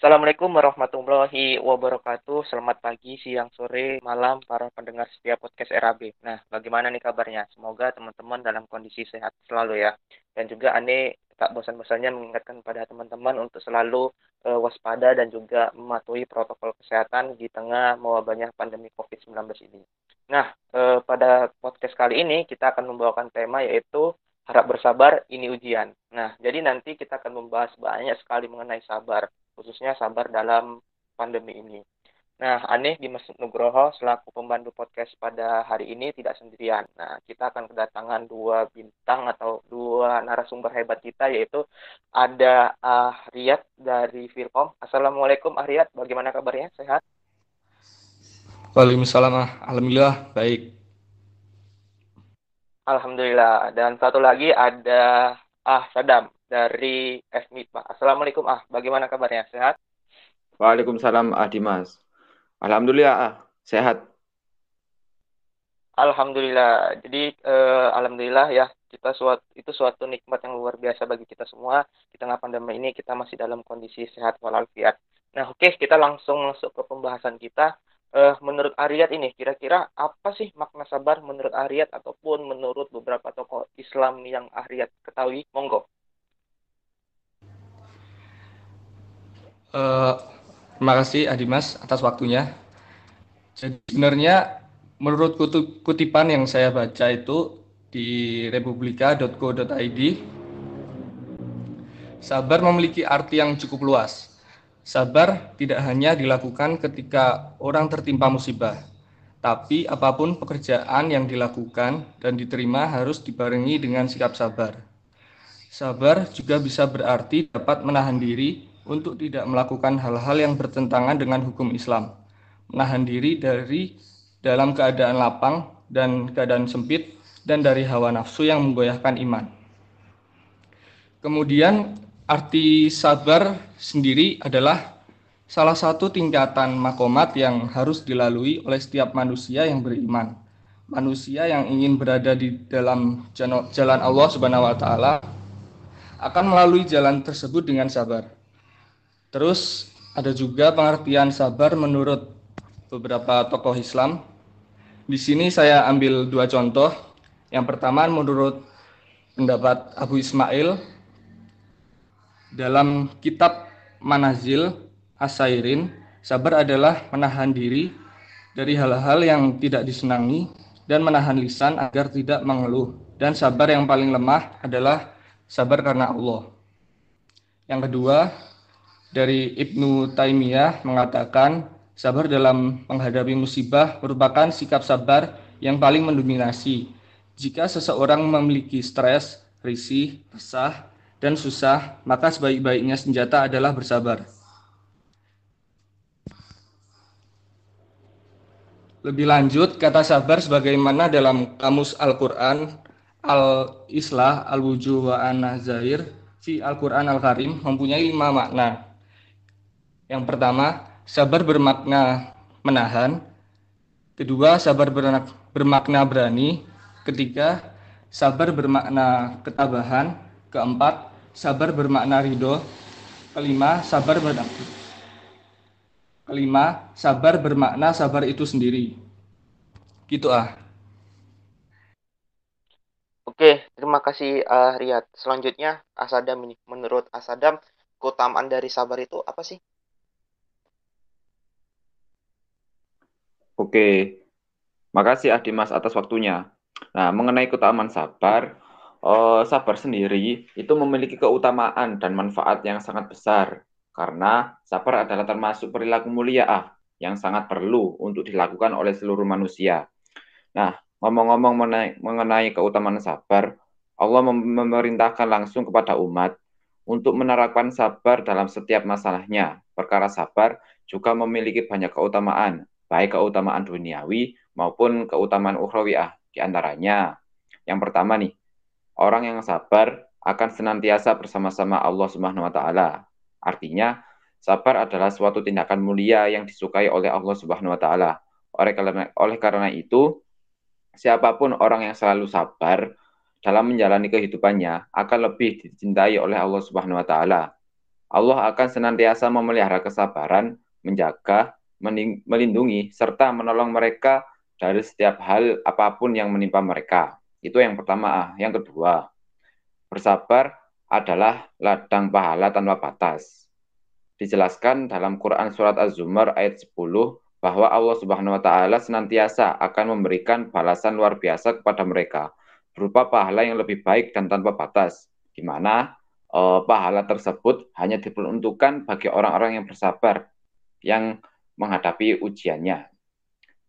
Assalamualaikum warahmatullahi wabarakatuh. Selamat pagi, siang, sore, malam para pendengar setiap podcast RAB. Nah, bagaimana nih kabarnya? Semoga teman-teman dalam kondisi sehat selalu ya. Dan juga Ane tak bosan-bosannya mengingatkan pada teman-teman untuk selalu uh, waspada dan juga mematuhi protokol kesehatan di tengah mewabahnya pandemi COVID-19 ini. Nah, uh, pada podcast kali ini kita akan membawakan tema yaitu harap bersabar, ini ujian. Nah, jadi nanti kita akan membahas banyak sekali mengenai sabar khususnya sabar dalam pandemi ini. Nah, Aneh Dimas Nugroho selaku pembantu podcast pada hari ini tidak sendirian. Nah, kita akan kedatangan dua bintang atau dua narasumber hebat kita yaitu ada uh, Riyad dari Vilkom. Assalamualaikum Riyad, bagaimana kabarnya? Sehat? Waalaikumsalam. Alhamdulillah baik. Alhamdulillah. Dan satu lagi ada Ah Sadam dari FMIT, Pak. Assalamualaikum, Ah. Bagaimana kabarnya? Sehat? Waalaikumsalam, Ah Dimas. Alhamdulillah, Ah. Sehat. Alhamdulillah. Jadi, eh, Alhamdulillah ya, kita suatu, itu suatu nikmat yang luar biasa bagi kita semua. Di tengah pandemi ini, kita masih dalam kondisi sehat walafiat. Nah, oke, okay, kita langsung masuk ke pembahasan kita. Uh, menurut Ariyat ini, kira-kira apa sih makna sabar menurut Ariyat ataupun menurut beberapa tokoh Islam yang Ariyat ketahui? Monggo. Uh, terima kasih Adimas atas waktunya. Jadi sebenarnya menurut kutipan yang saya baca itu di republika.co.id sabar memiliki arti yang cukup luas. Sabar tidak hanya dilakukan ketika orang tertimpa musibah, tapi apa pun pekerjaan yang dilakukan dan diterima harus dibarengi dengan sikap sabar. Sabar juga bisa berarti dapat menahan diri untuk tidak melakukan hal-hal yang bertentangan dengan hukum Islam, menahan diri dari dalam keadaan lapang dan keadaan sempit, dan dari hawa nafsu yang menggoyahkan iman. Kemudian, arti sabar sendiri adalah salah satu tingkatan makomat yang harus dilalui oleh setiap manusia yang beriman. Manusia yang ingin berada di dalam jalan Allah Subhanahu wa taala akan melalui jalan tersebut dengan sabar. Terus ada juga pengertian sabar menurut beberapa tokoh Islam. Di sini saya ambil dua contoh. Yang pertama menurut pendapat Abu Ismail dalam kitab Manazil Asairin, sabar adalah menahan diri dari hal-hal yang tidak disenangi dan menahan lisan agar tidak mengeluh. Dan sabar yang paling lemah adalah sabar karena Allah. Yang kedua, dari Ibnu Taimiyah mengatakan sabar dalam menghadapi musibah merupakan sikap sabar yang paling mendominasi. Jika seseorang memiliki stres, risih, resah, dan susah, maka sebaik-baiknya senjata adalah bersabar. Lebih lanjut, kata sabar sebagaimana dalam kamus Al-Quran, Al-Islah, Al-Wujuh wa An-Nazair, fi Al-Quran Al-Karim mempunyai lima makna. Yang pertama, sabar bermakna menahan. Kedua, sabar bermakna berani. Ketiga, sabar bermakna ketabahan. Keempat, sabar bermakna ridho. Kelima, sabar bermakna Kelima, sabar bermakna sabar itu sendiri. Gitu ah. Oke, terima kasih uh, Riyad. Selanjutnya, Asadam ini. Menurut Asadam, keutamaan dari sabar itu apa sih? Oke, makasih Adimas atas waktunya. Nah, mengenai keutamaan sabar, uh, sabar sendiri itu memiliki keutamaan dan manfaat yang sangat besar karena sabar adalah termasuk perilaku mulia ah, yang sangat perlu untuk dilakukan oleh seluruh manusia. Nah, ngomong-ngomong mengenai, mengenai keutamaan sabar, Allah memerintahkan langsung kepada umat untuk menerapkan sabar dalam setiap masalahnya. Perkara sabar juga memiliki banyak keutamaan, baik keutamaan duniawi maupun keutamaan ukhrawiyah. Di antaranya, yang pertama nih, orang yang sabar akan senantiasa bersama-sama Allah Subhanahu wa taala. Artinya, sabar adalah suatu tindakan mulia yang disukai oleh Allah Subhanahu wa taala. Oleh karena oleh karena itu, siapa pun orang yang selalu sabar dalam menjalani kehidupannya akan lebih dicintai oleh Allah Subhanahu wa taala. Allah akan senantiasa memelihara kesabaran, menjaga, melindungi, serta menolong mereka dari setiap hal apa pun yang menimpa mereka. Itu yang pertama. Ah. Yang kedua, bersabar adalah ladang pahala tanpa batas. Dijelaskan dalam Quran Surat Az-Zumar ayat 10 bahwa Allah Subhanahu wa taala senantiasa akan memberikan balasan luar biasa kepada mereka berupa pahala yang lebih baik dan tanpa batas di mana uh, pahala tersebut hanya diperuntukkan bagi orang-orang yang bersabar yang menghadapi ujiannya.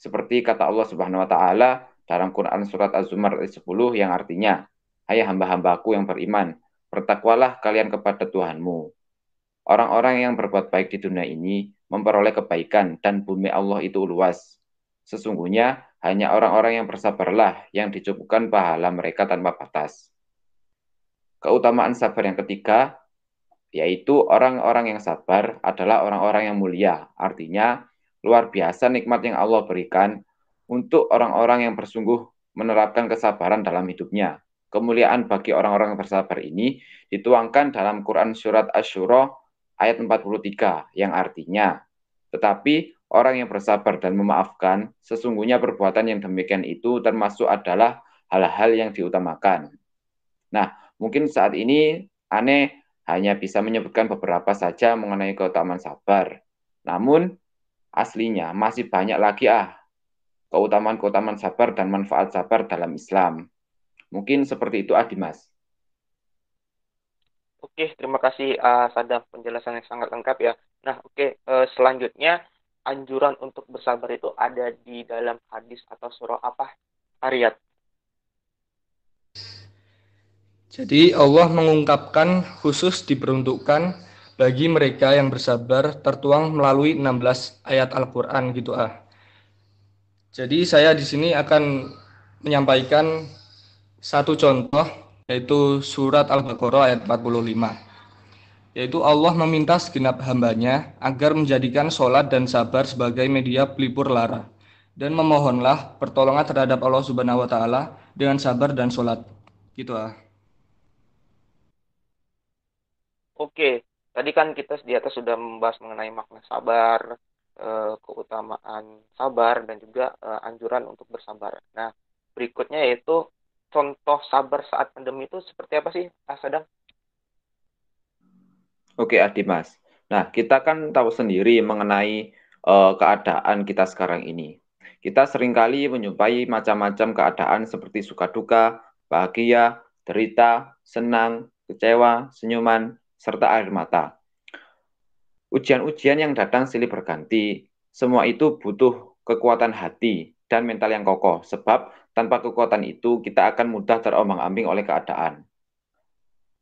Seperti kata Allah Subhanahu wa taala dalam Quran surat Az-Zumar ayat 10 yang artinya, "Hai hamba-hambaku yang beriman, bertakwalah kalian kepada Tuhanmu." Orang-orang yang berbuat baik di dunia ini memperoleh kebaikan dan bumi Allah itu luas. Sesungguhnya hanya orang-orang yang bersabarlah yang dicukupkan pahala mereka tanpa batas. Keutamaan sabar yang ketiga yaitu orang-orang yang sabar adalah orang-orang yang mulia. Artinya luar biasa nikmat yang Allah berikan untuk orang-orang yang bersungguh menerapkan kesabaran dalam hidupnya. Kemuliaan bagi orang-orang yang bersabar ini dituangkan dalam Quran Surat Ash-Shura ayat 43 yang artinya tetapi orang yang bersabar dan memaafkan sesungguhnya perbuatan yang demikian itu termasuk adalah hal-hal yang diutamakan. Nah, mungkin saat ini aneh hanya bisa menyebutkan beberapa saja mengenai keutamaan sabar. Namun aslinya masih banyak lagi ah keutamaan-keutamaan sabar dan manfaat sabar dalam Islam. Mungkin seperti itu ah Dimas. Oke, terima kasih uh, Sadam penjelasan yang sangat lengkap ya. Nah, oke, uh, selanjutnya anjuran untuk bersabar itu ada di dalam hadis atau surah apa? Ariat. Jadi Allah mengungkapkan khusus diperuntukkan bagi mereka yang bersabar tertuang melalui 16 ayat Al-Qur'an gitu ah. Jadi saya di sini akan menyampaikan satu contoh yaitu surat Al-Baqarah ayat 45 yaitu Allah meminta segenap hambanya agar menjadikan sholat dan sabar sebagai media pelipur lara dan memohonlah pertolongan terhadap Allah Subhanahu wa taala dengan sabar dan sholat. Gitu ah. Oke, tadi kan kita di atas sudah membahas mengenai makna sabar, eh, keutamaan sabar dan juga eh, anjuran untuk bersabar. Nah, berikutnya yaitu contoh sabar saat pandemi itu seperti apa sih, Asadang? Oke, Adimas. Nah, kita kan tahu sendiri mengenai uh, keadaan kita sekarang ini. Kita sering kali menyupai macam-macam keadaan seperti suka duka, bahagia, derita, senang, kecewa, senyuman, serta air mata. Ujian-ujian yang datang silih berganti, semua itu butuh kekuatan hati dan mental yang kokoh, sebab tanpa kekuatan itu, kita akan mudah terombang-ambing oleh keadaan.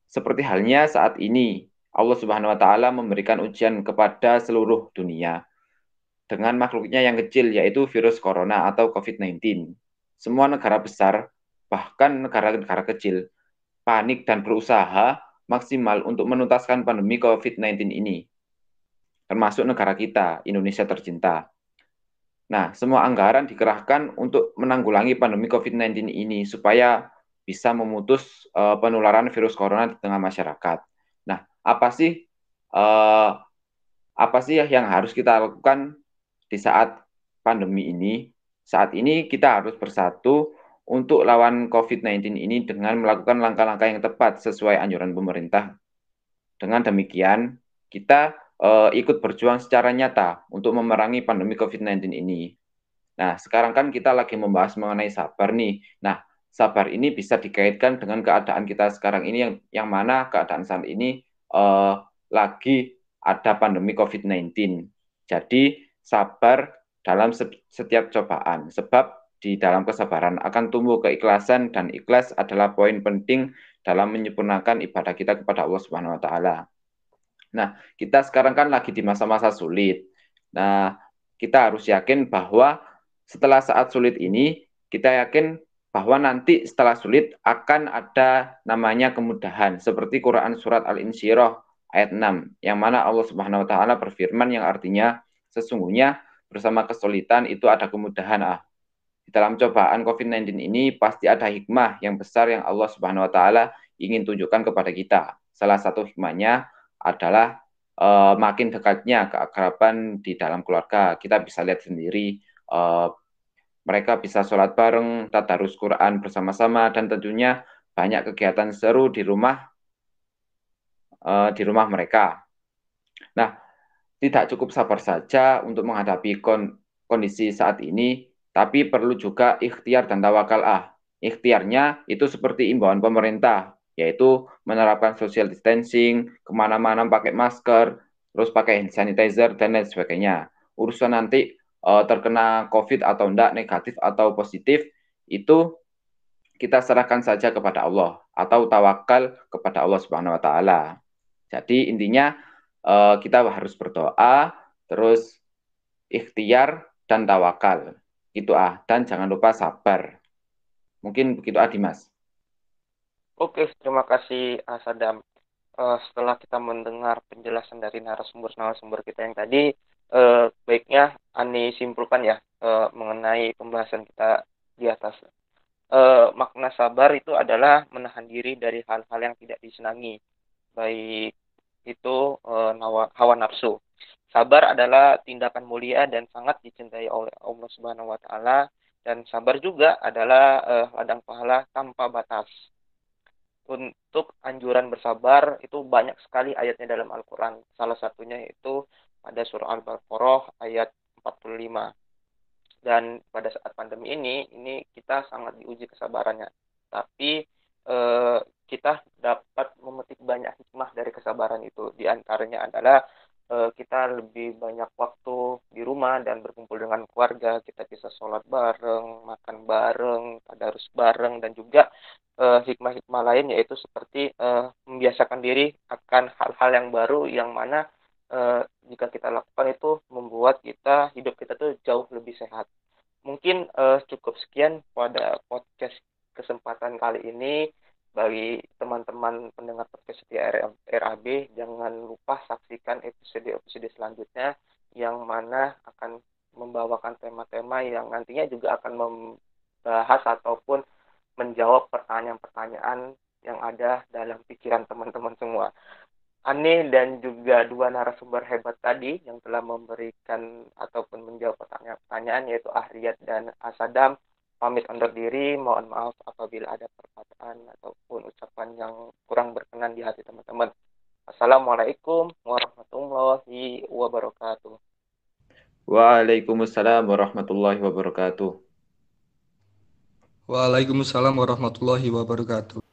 Seperti halnya saat ini, Allah Subhanahu wa taala memberikan ujian kepada seluruh dunia dengan makhluknya yang kecil yaitu virus corona atau COVID-19. Semua negara besar, bahkan negara-negara kecil, panik dan berusaha maksimal untuk menuntaskan pandemi COVID-19 ini. Termasuk negara kita, Indonesia tercinta. Nah, semua anggaran dikerahkan untuk menanggulangi pandemi COVID-19 ini supaya bisa memutus uh, penularan virus corona di tengah masyarakat. Nah, apa sih uh, apa sih yang harus kita lakukan di saat pandemi ini? Saat ini kita harus bersatu untuk lawan COVID-19 ini dengan melakukan langkah-langkah yang tepat sesuai anjuran pemerintah. Dengan demikian, kita uh, ikut berjuang secara nyata untuk memerangi pandemi COVID-19 ini. Nah, sekarang kan kita lagi membahas mengenai sabar nih. Nah, sabar ini bisa dikaitkan dengan keadaan kita sekarang ini yang yang mana keadaan saat ini uh, lagi ada pandemi COVID-19. Jadi, sabar dalam setiap cobaan sebab di dalam kesabaran akan tumbuh keikhlasan dan ikhlas adalah poin penting dalam menyempurnakan ibadah kita kepada Allah Subhanahu wa taala. Nah, kita sekarang kan lagi di masa-masa sulit. Nah, kita harus yakin bahwa setelah saat sulit ini, kita yakin bahwa nanti setelah sulit akan ada namanya kemudahan. Seperti Quran Surat Al-Insyirah ayat 6, yang mana Allah Subhanahu wa taala berfirman yang artinya sesungguhnya bersama kesulitan itu ada kemudahan ah. Dalam cobaan COVID-19 ini pasti ada hikmah yang besar yang Allah Subhanahu wa taala ingin tunjukkan kepada kita. Salah satu hikmahnya adalah uh, makin dekatnya keakraban di dalam keluarga. Kita bisa lihat sendiri uh, mereka bisa sholat bareng, tadarus Quran bersama-sama, dan tentunya banyak kegiatan seru di rumah uh, di rumah mereka. Nah, tidak cukup sabar saja untuk menghadapi kon kondisi saat ini, tapi perlu juga ikhtiar dan tawakal ah. Ikhtiarnya itu seperti imbauan pemerintah, yaitu menerapkan social distancing, ke mana-mana pakai masker, terus pakai hand sanitizer, dan lain sebagainya. Urusan nanti uh, terkena COVID atau enggak, negatif atau positif, itu kita serahkan saja kepada Allah atau tawakal kepada Allah Subhanahu wa taala. Jadi intinya uh, kita harus berdoa, terus ikhtiar dan tawakal. Itu ah dan jangan lupa sabar. Mungkin begitu ah Dimas. Oke, terima kasih Sadam. Uh, setelah kita mendengar penjelasan dari narasumber-narasumber kita yang tadi, uh, baiknya Ani simpulkan ya uh, mengenai pembahasan kita di atas. Uh, makna sabar itu adalah menahan diri dari hal-hal yang tidak disenangi, baik itu uh, hawa nafsu. Sabar adalah tindakan mulia dan sangat dicintai oleh Allah Subhanahu wa taala dan sabar juga adalah uh, ladang pahala tanpa batas. Untuk anjuran bersabar itu banyak sekali ayatnya dalam Al-Qur'an. Salah satunya itu pada surah Al-Baqarah ayat 45. Dan pada saat pandemi ini, ini kita sangat diuji kesabarannya. Tapi eh, kita dapat memetik banyak hikmah dari kesabaran itu. Di antaranya adalah kita lebih banyak waktu di rumah dan berkumpul dengan keluarga. Kita bisa sholat bareng, makan bareng, tadarus bareng, dan juga eh, hikmah-hikmah lain yaitu seperti eh, membiasakan diri akan hal-hal yang baru yang mana uh, jika kita lakukan itu membuat kita hidup kita tuh jauh lebih sehat. Mungkin uh, cukup sekian pada podcast kesempatan kali ini bagi teman-teman pendengar podcast setia RAB jangan lupa saksikan episode-episode selanjutnya yang mana akan membawakan tema-tema yang nantinya juga akan membahas ataupun menjawab pertanyaan-pertanyaan yang ada dalam pikiran teman-teman semua. Ani dan juga dua narasumber hebat tadi yang telah memberikan ataupun menjawab pertanyaan-pertanyaan yaitu Ahriyat dan Asadam pamit undur diri mohon maaf apabila ada perkataan ataupun ucapan yang kurang berkenan di hati teman-teman. Assalamualaikum warahmatullahi wabarakatuh. Waalaikumsalam warahmatullahi wabarakatuh. Waalaikumsalam warahmatullahi wabarakatuh